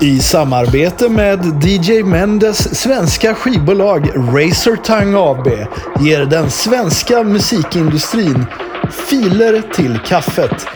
I samarbete med DJ Mendes svenska skivbolag Razor Tongue AB ger den svenska musikindustrin filer till kaffet.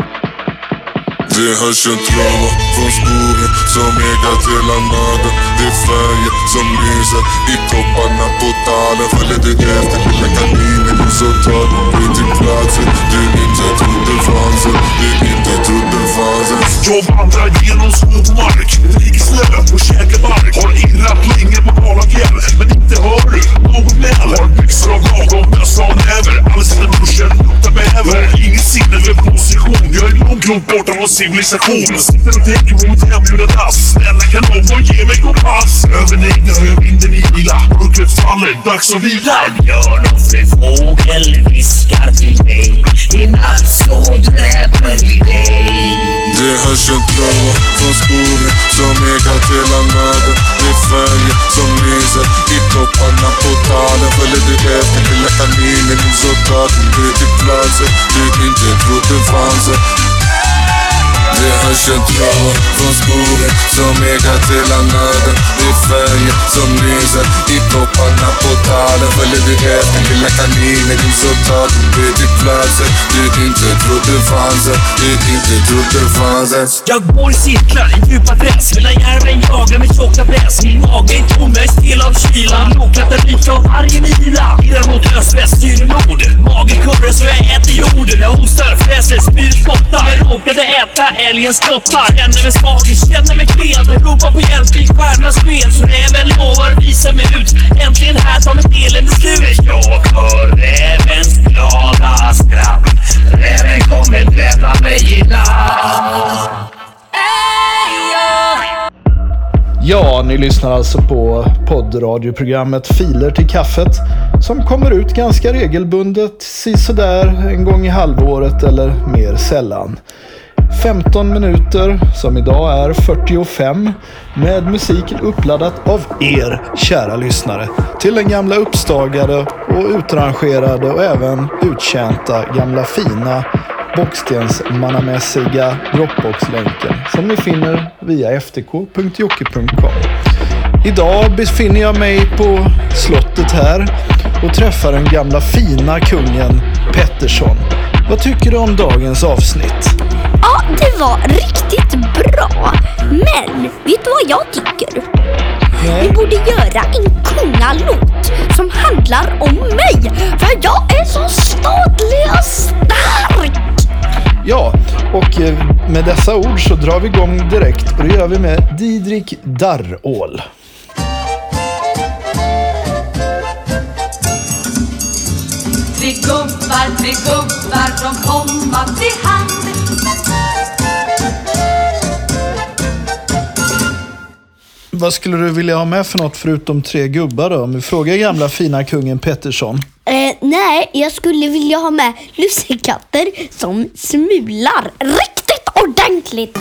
Det hörs en trava från skogen som ekar till naden Det är färger som lyser i topparna. På talen Följer du efter lilla kaninen så tar du till platsen. Du inte trodde fanns Du inte trodde fanns Jag vandrar genom skog och mark, ligger snö och käkar bark Har irrat länge på kala fjäll, men inte hör du något gnäll Har byxor av lagom mössa och näver, alldeles innan duschen luktar bäver har inget sinne för position, jag är långt, långt borta från civilisation. Jag sitter och tänker på mitt hembjudna dass Snälla kan någon ge mig kompass? Över negna och jag vinden i ila. Mörkret faller, dags att vila. Björn och fru fågel viskar till mig I natt så dräper vi dig Det hörs en trava från skogen som ekar till naden Det är färger som lyser i topparna på talen. Följer du efter lilla kaninen så tar du till platsen du inte trodde fanns det hörs en från skogen som ekar till naden Det är färger som lyser i topparna på talen. Följer du efter lilla kaninen din så tar du till platsen du inte trodde fanns Du inte trodde fanns Jag går i cirklar i djupa träsk. Medan järven jagar med tjocka bräs Min mage är tom, jag är stel av kylan Blodklättar dyrt av varje mila. Irrar mot öst-väst, styr nord. Magen kurrar så jag äter jorden Jag hostar, fräser, spyr, spottar. Jag råkade äta älgens kottar Känner mig svag, känner mig klen. Ropar på hjälp i stjärnornas sken Så räven lovar visa mig ut. Äntligen här tar mitt elände slut. Jag hör rävens glada skratt. Räven kommer dräpa mig i natt Ja, ni lyssnar alltså på poddradioprogrammet Filer till kaffet som kommer ut ganska regelbundet sisådär en gång i halvåret eller mer sällan. 15 minuter, som idag är 45, med musiken uppladdat av er, kära lyssnare, till den gamla uppstagade och utrangerade och även uttjänta gamla fina bockstensmannamässiga Dropbox-länken som ni finner via ftk.jocke.com. Idag befinner jag mig på slottet här och träffar den gamla fina kungen Pettersson. Vad tycker du om dagens avsnitt? Ja, det var riktigt bra. Men vet du vad jag tycker? Vi borde göra en kungalåt som handlar om mig. För jag är så stadlig och stark. Ja, och eh, med dessa ord så drar vi igång direkt och det gör vi med Didrik Darrål. Tre gubbar, tre gubbar, de komma till hand Vad skulle du vilja ha med för något förutom tre gubbar då? Om vi frågar gamla fina kungen Pettersson. Eh, nej, jag skulle vilja ha med lussekatter som smular riktigt ordentligt.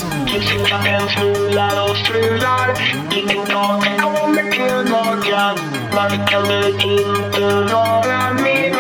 En smular och strular Ingen dag kommer tillbaka Man kan väl inte vara med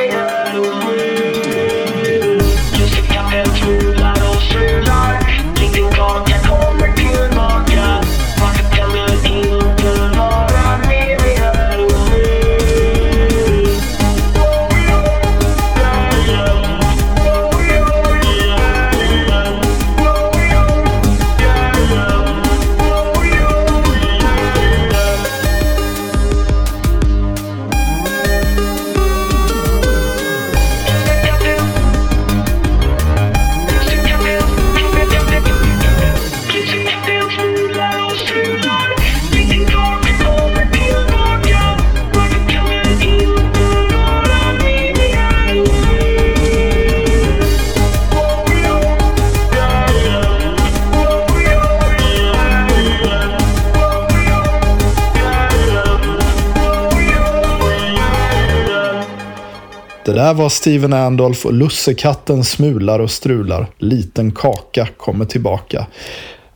där var Steven Andolf och Lussekatten smular och strular. Liten kaka kommer tillbaka.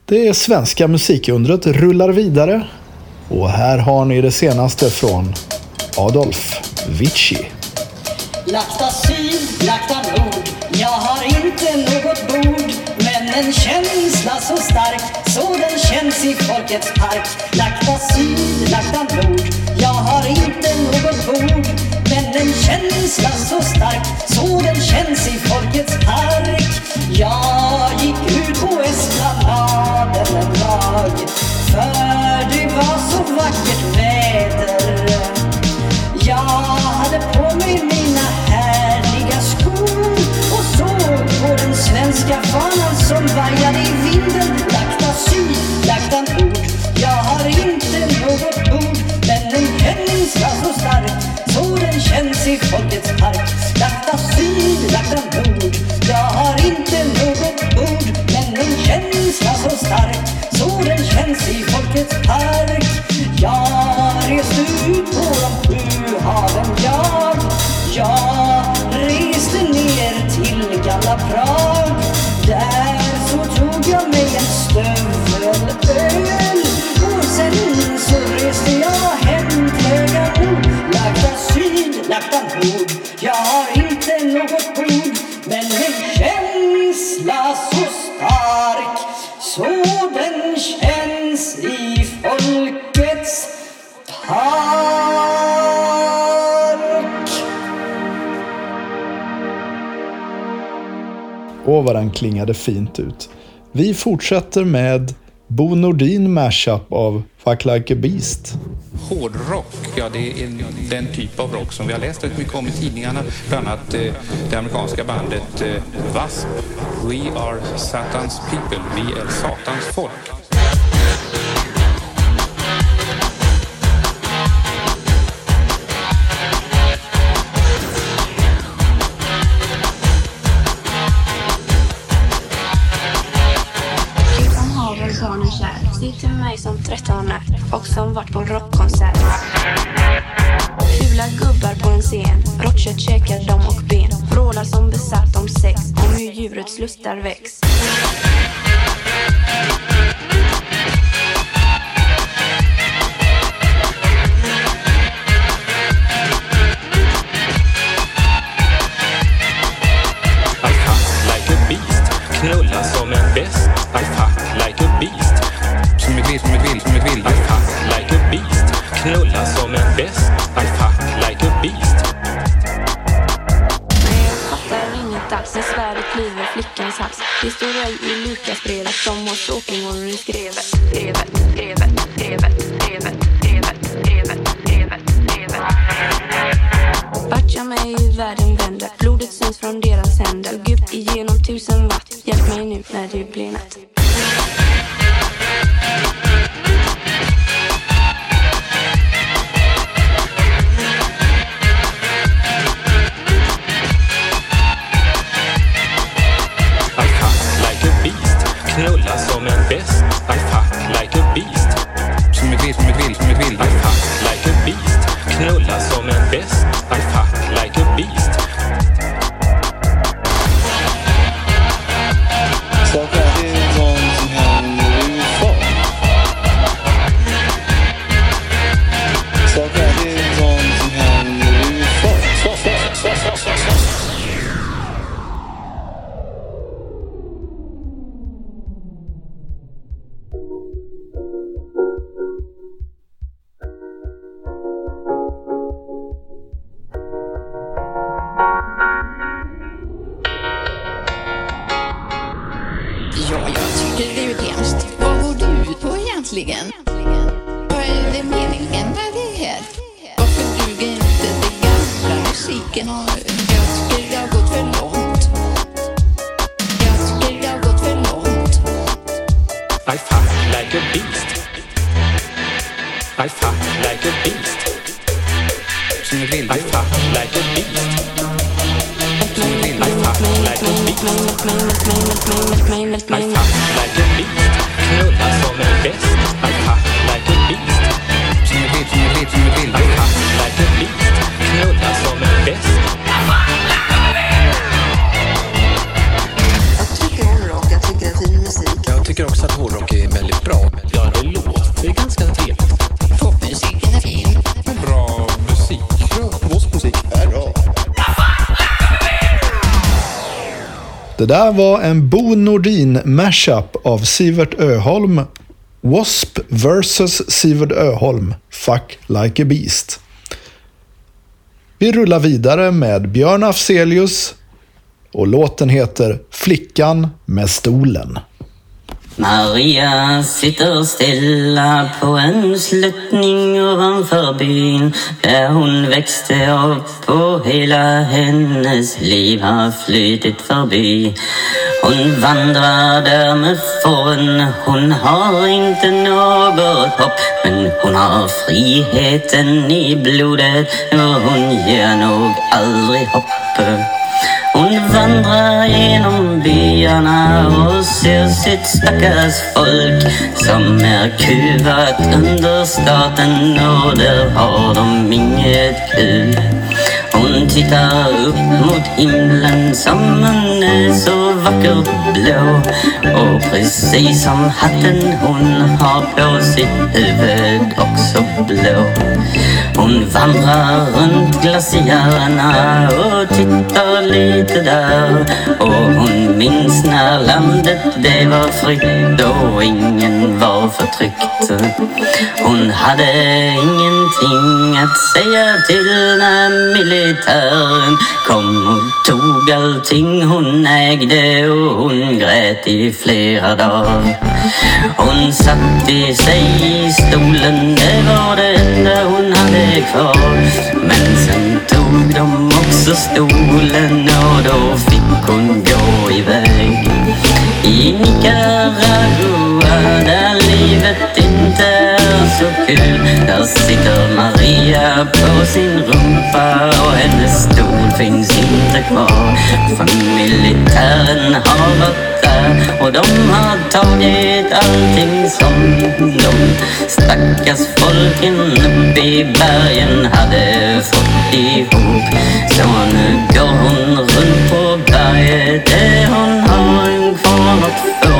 Det svenska musikundret rullar vidare. Och här har ni det senaste från Adolf Vici. Lakta syd, lakta nord Jag har inte något bord Men en känsla så stark Så den känns känns i folkets park. Lakta syd, lakta nord. Jag har inte något bord, men en känsla så stark så den känns i folkets park. Jag gick ut på esplanaden en dag, för det var så vackert väder. Jag hade på mig mina härliga skor och såg på den svenska fanan som vajade i vinden. Lakta syd, lakta nord. Jag har inte något bord, men en känsla så stark så den känns i folkets park. Lakta syd, lakta nord. Jag har inte något ord. men en känsla så stark så den känns i folkets park. Jag reste ut på de sju haven jag. Jag reste ner till gamla Prag. Syd, lagda. Jag har inte något blod men en känsla så stark så den känns i folkets park. Åh, vad den klingade fint ut. Vi fortsätter med Bo Nordin mashup av Fuck Like a Beast. Hårdrock, ja det är den typ av rock som vi har läst rätt mycket om i tidningarna. Bland annat eh, det amerikanska bandet eh, W.A.S.P. We are Satans people, vi är Satans folk. Barnen kär till mig som 13 rockkonsert Fula gubbar på en scen. Råttkött käkar dom och ben. Vrålar som besatt om sex. Om hur djurets lustar väcks. var on gånger du knulla som en bäst. I fuck like a beast. Som ett vill, som ett vill, som ett vill. I like a beast. Knulla som en bäst. I fuck like a beast. Det där var en Bo Nordin mashup av Sivert Öholm W.A.S.P. vs. Sivert Öholm, Fuck Like a Beast. Vi rullar vidare med Björn Afzelius och låten heter Flickan med stolen. Maria sitter stilla på en sluttning ovanför byn där hon växte upp och hela hennes liv har flutit förbi. Hon vandrar där med fåren, hon har inte något hopp men hon har friheten i blodet och hon ger nog aldrig hopp. Vandrar genom byarna och ser sitt stackars folk som är kuvat under staten och där har de inget kul. Hon tittar upp mot himlen som hon är så vackert blå och precis som hatten hon har på sitt huvud också blå. Hon vandrar runt glaciärerna och tittar lite där och hon minns när landet det var fritt och ingen var förtryckt. Hon hade ingenting att säga till när militären kom och tog allting hon ägde och hon grät i flera dagar. Hon satte sig i stolen, det var det enda hon hade kvar. Men sen tog de också stolen och då fick hon gå iväg. I Nicaragua där livet inte är så kul finns inte kvar. För militären har varit där och de har tagit allting som de stackars folken uppe i bergen hade fått ihop. Så nu går hon runt på berget. Det hon har en kvar att få.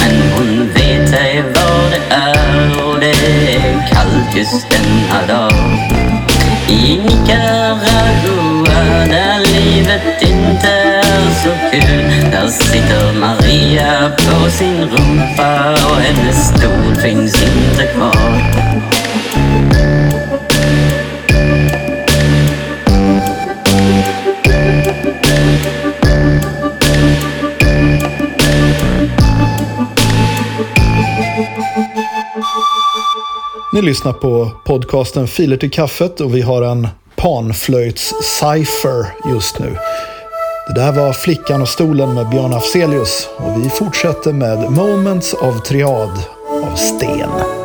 Men hon vet ej vad det är och det är kallt just denna dag. I Nicaragua där livet inte är så kul. Där sitter Maria på sin rumpa och hennes stol finns inte kvar. Ni lyssnar på podcasten Filer till kaffet och vi har en panflöjts-cypher just nu. Det där var Flickan och stolen med Björn Afzelius och vi fortsätter med Moments of Triad av Sten.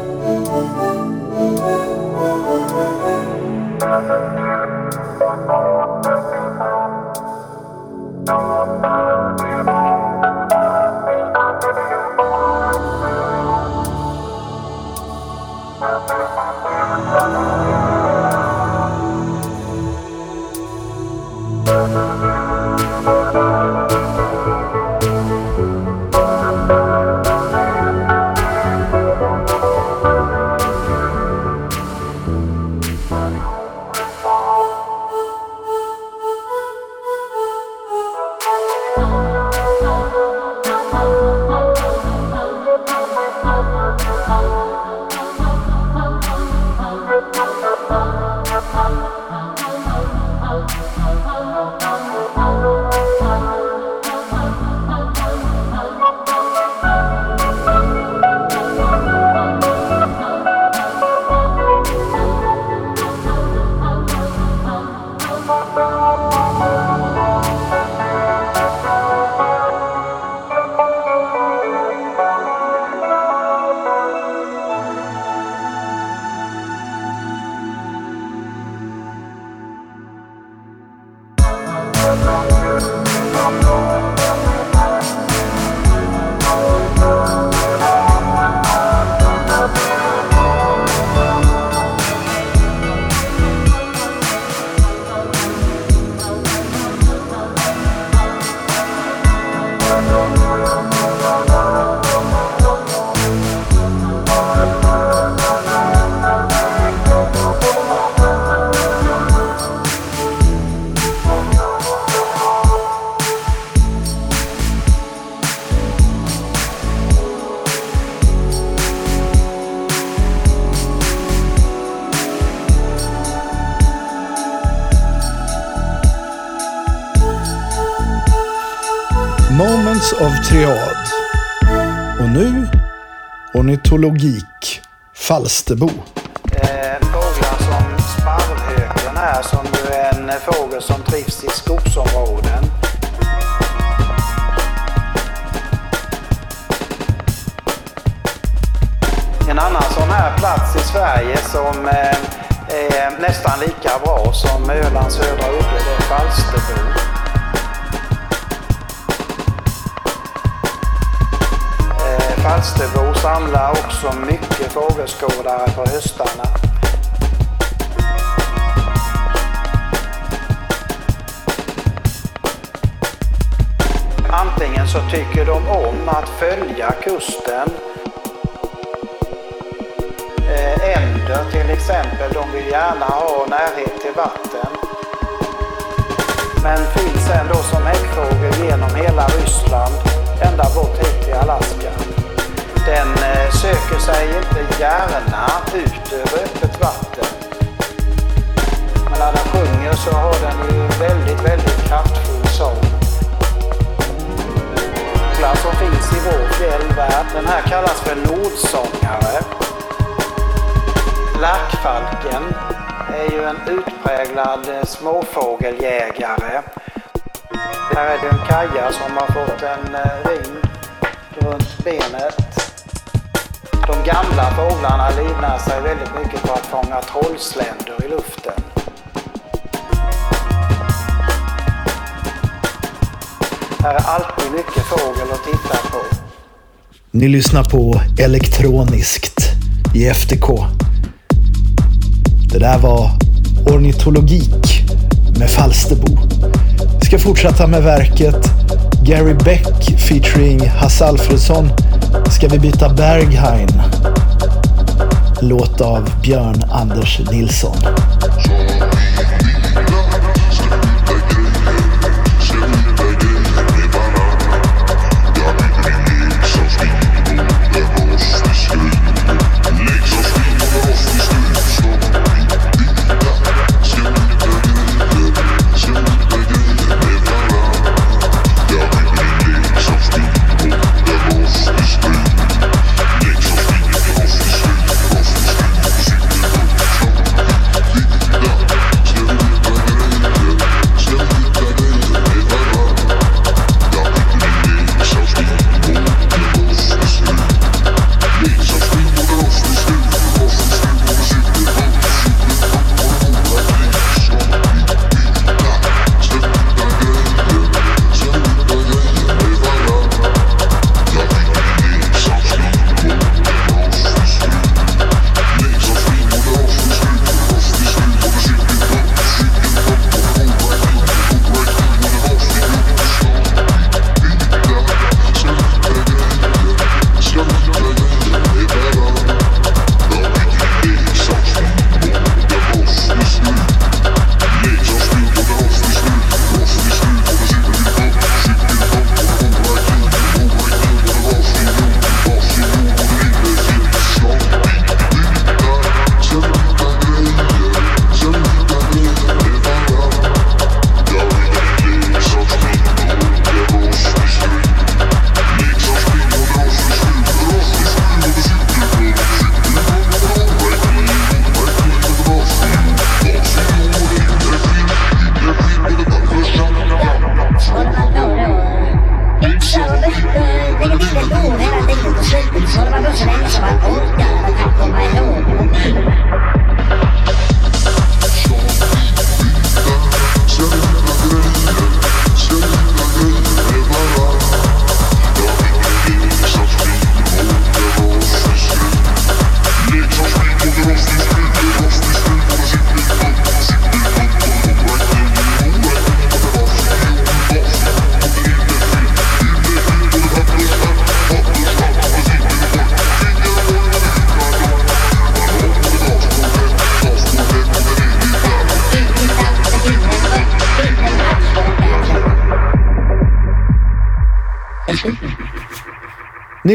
Ornitologik. Falsterbo. Eh, fåglar som sparvhöken är, som ju är en fågel som Den här kallas för nordsångare. Lackfalken är ju en utpräglad småfågeljägare. Här är det en kaja som har fått en eh, ring runt benet. De gamla fåglarna livnär sig väldigt mycket på att fånga trollsländor i luften. Här är alltid mycket fågel att titta på. Ni lyssnar på Elektroniskt i FTK. Det där var Ornitologik med Falsterbo. Vi ska fortsätta med verket Gary Beck featuring Hasse Alfredsson ska vi byta Berghain. Låt av Björn Anders Nilsson.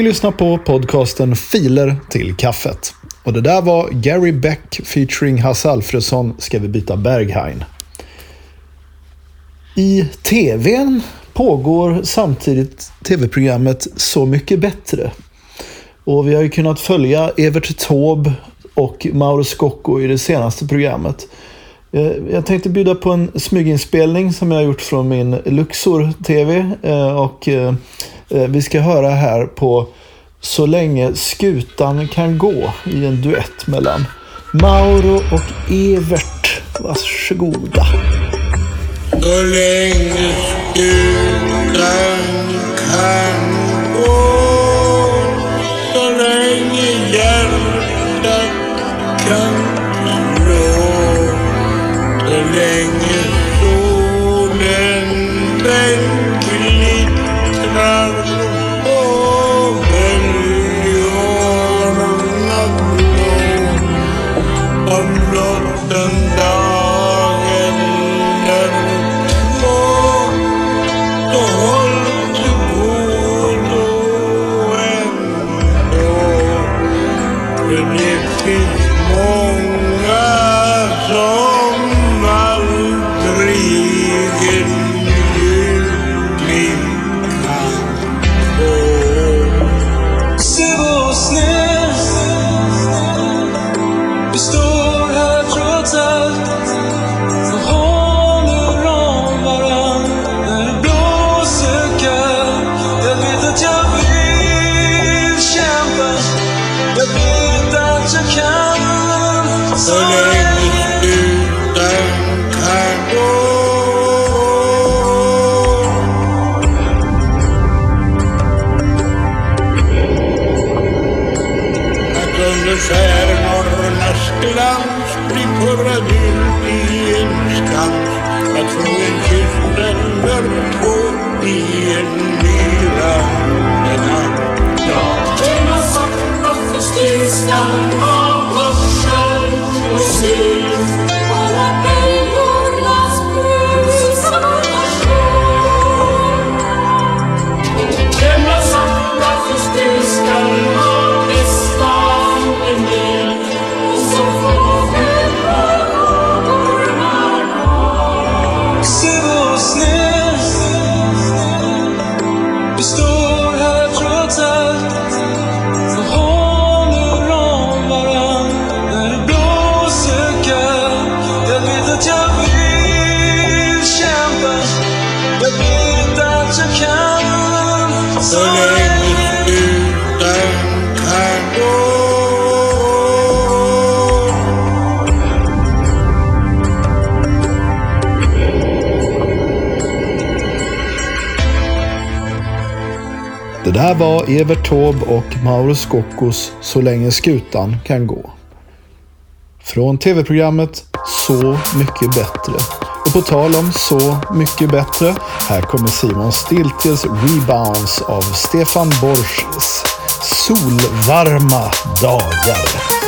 Ni lyssnar på podcasten Filer till kaffet. Och det där var Gary Beck featuring Hasse Alfredsson ska vi byta Berghain. I tvn pågår samtidigt tv-programmet Så mycket bättre. Och vi har ju kunnat följa Evert Taube och Mauro Scocco i det senaste programmet. Eh, jag tänkte bjuda på en smyginspelning som jag har gjort från min Luxor TV. Eh, och eh, Eh, vi ska höra här på Så länge skutan kan gå i en duett mellan Mauro och Evert. Varsågoda. Så länge skutan kan gå Så länge hjärtat kan slå Så länge var Evert Taube och Mauro Scoccos Så länge skutan kan gå. Från tv-programmet Så mycket bättre. Och på tal om Så mycket bättre, här kommer Simon Stiltjes Rebounds av Stefan Borschs Solvarma dagar.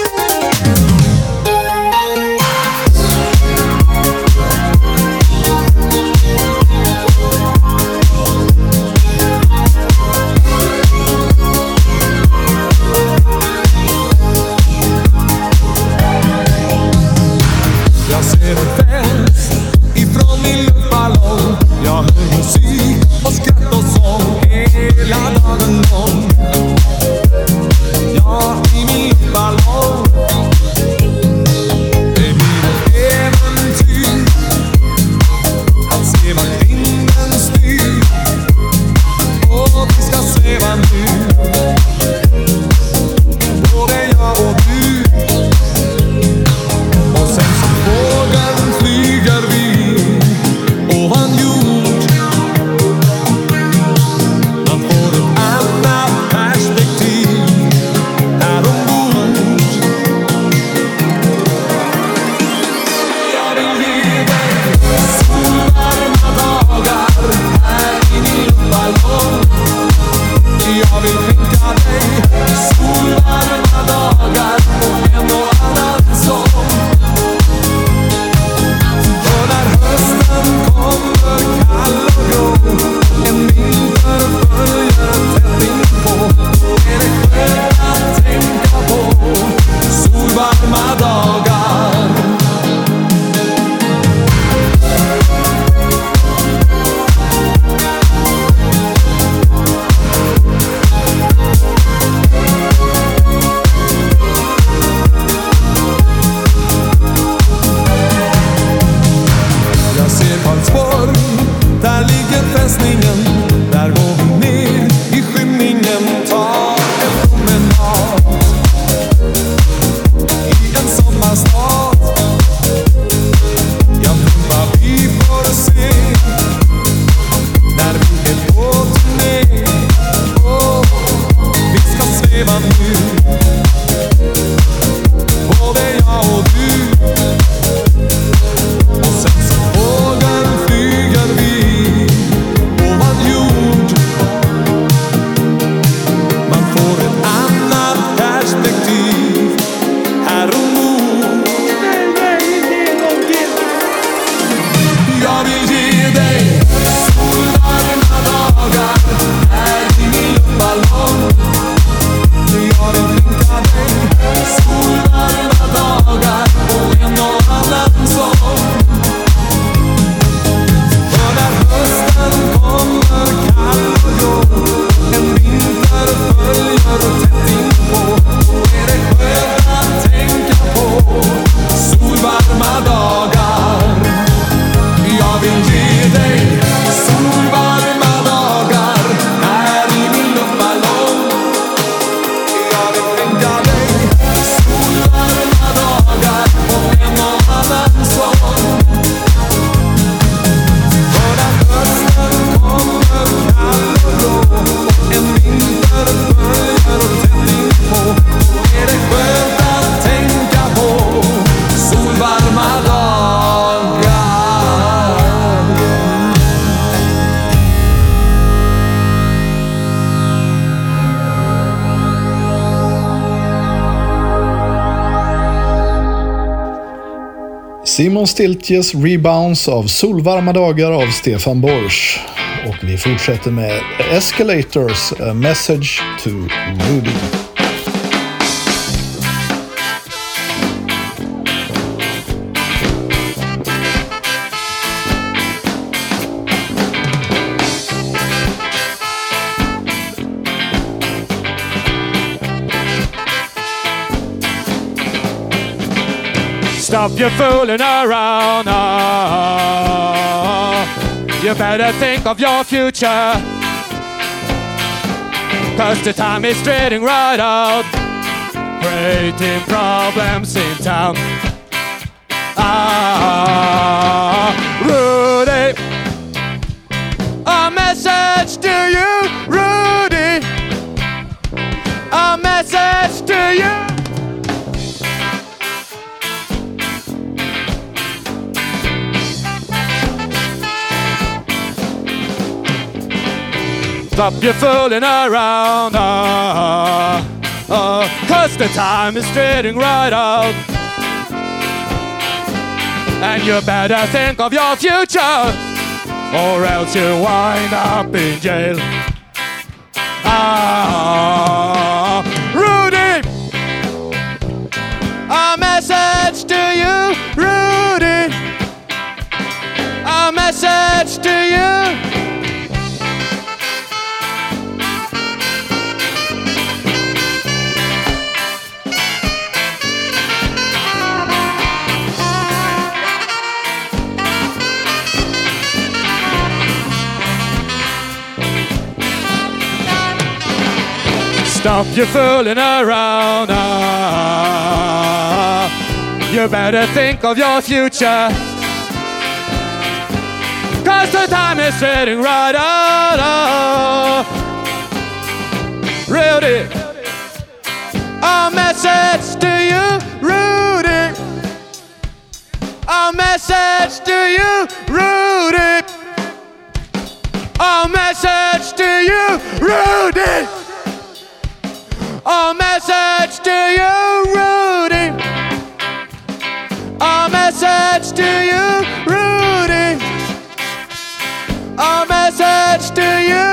Simon Stiltjes Rebounds av Solvarma dagar av Stefan Borsch. Och vi fortsätter med Escalators, A Message to Rudy. Stop your fooling around. ah. you better think of your future. Cause the time is straighting right out. Creating problems in town. Ah, Rudy. A message to you, Rudy. A message to you. Stop your fooling around, ah, ah, cause the time is straighting right out. And you better think of your future, or else you wind up in jail. Ah, Rudy, a message to you, Rudy, a message to you. Stop your fooling around. ah. you better think of your future. Cause the time is heading right out. ah. Rudy, a message to you, Rudy. A message to you, Rudy. A message to you, Rudy. A message to you, Rudy. A message to you, Rudy. A message to you.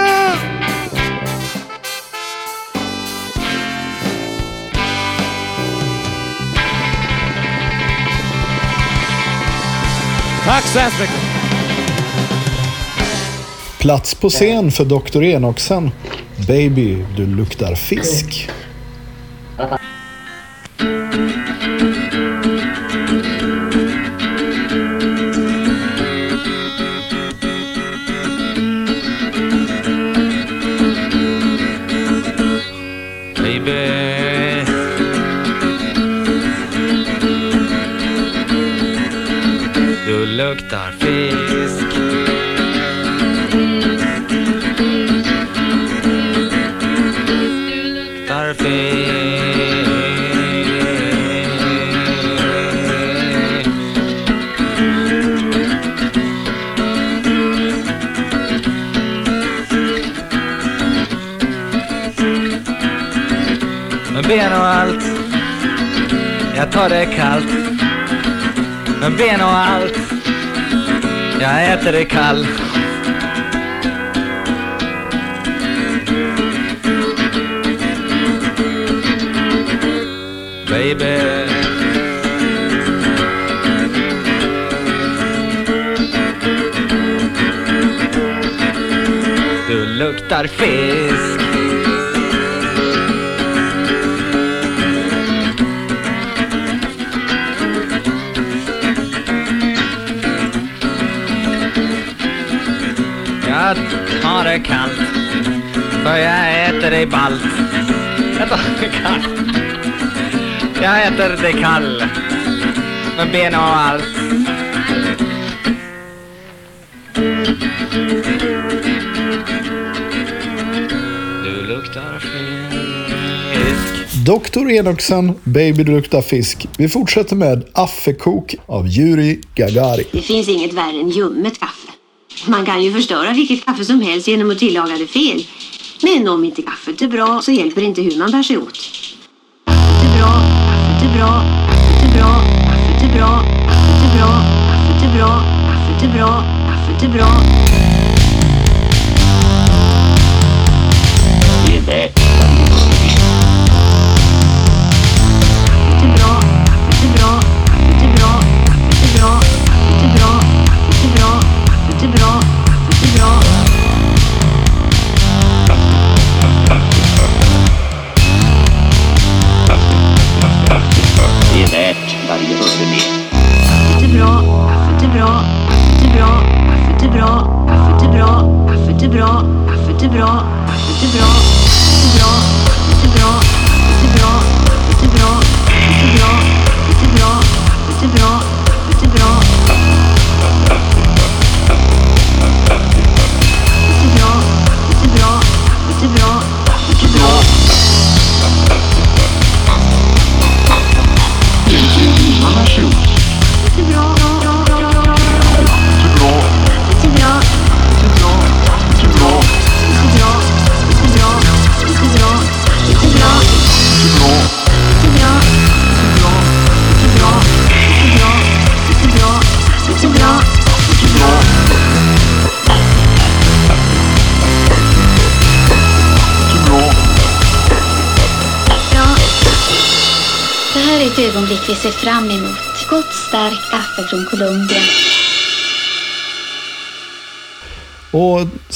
Tack så hemskt mycket. Plats på scen för Dr. Enoksen. Baby, du luktar fisk. Luktar fisk. Du luktar fisk. Med ben och allt. Jag tar det kallt. Med ben och allt. Jag äter det kall. Baby. Du luktar fisk. Jag tar det kallt För jag äter det ballt Jag kallt Jag äter det kall Med ben och allt Du luktar fisk Dr. Enoksen, Baby, du luktar fisk. Vi fortsätter med Affekok av Yuri Gagari. Det finns inget värre än ljummet kaffe. Man kan ju förstöra vilket kaffe som helst genom att tillaga det fel. Men om inte kaffet är bra så hjälper det inte hur man bär sig åt. Kaffet är bra, kaffet är bra, kaffet är bra, kaffet är bra, kaffet är bra, kaffet är bra, kaffet är bra, kaffet är bra. Kaffet är bra.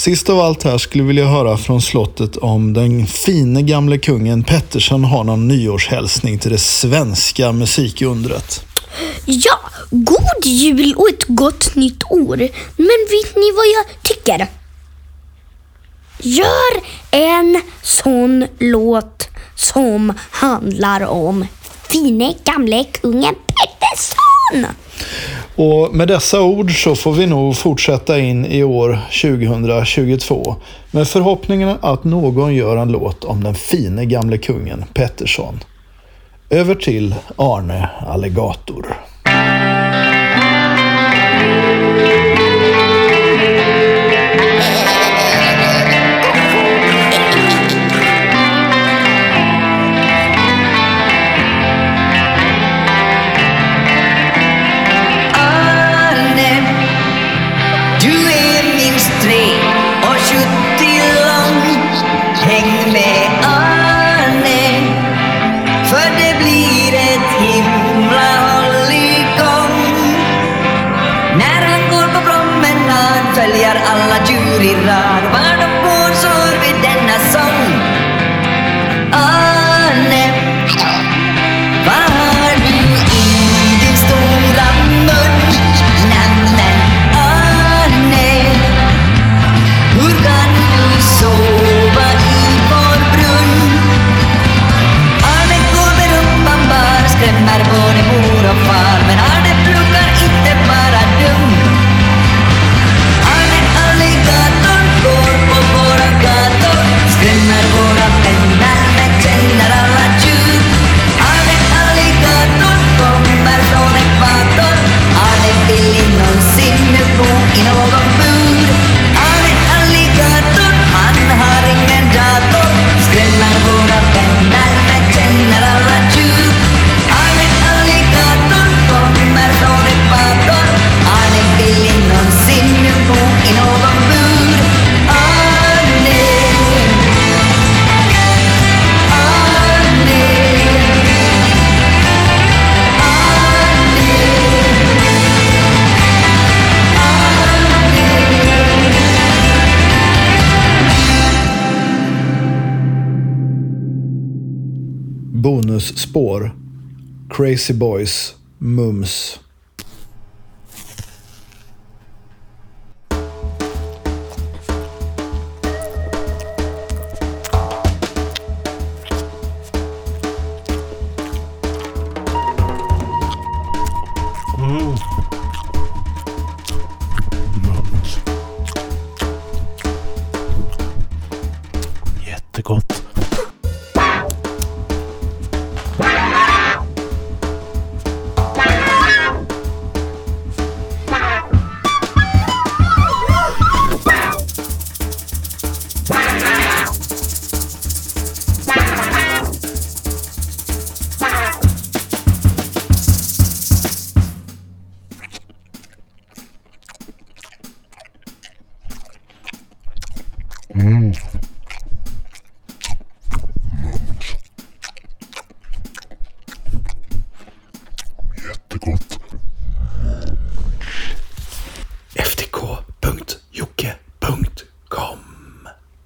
Sist av allt här skulle vilja höra från slottet om den fine gamle kungen Pettersson har någon nyårshälsning till det svenska musikundret. Ja, god jul och ett gott nytt år. Men vet ni vad jag tycker? Gör en sån låt som handlar om fine gamle kungen Pettersson. Och med dessa ord så får vi nog fortsätta in i år 2022 med förhoppningen att någon gör en låt om den fine gamle kungen Pettersson. Över till Arne Alligator. Spår. Crazy Boys, Mums.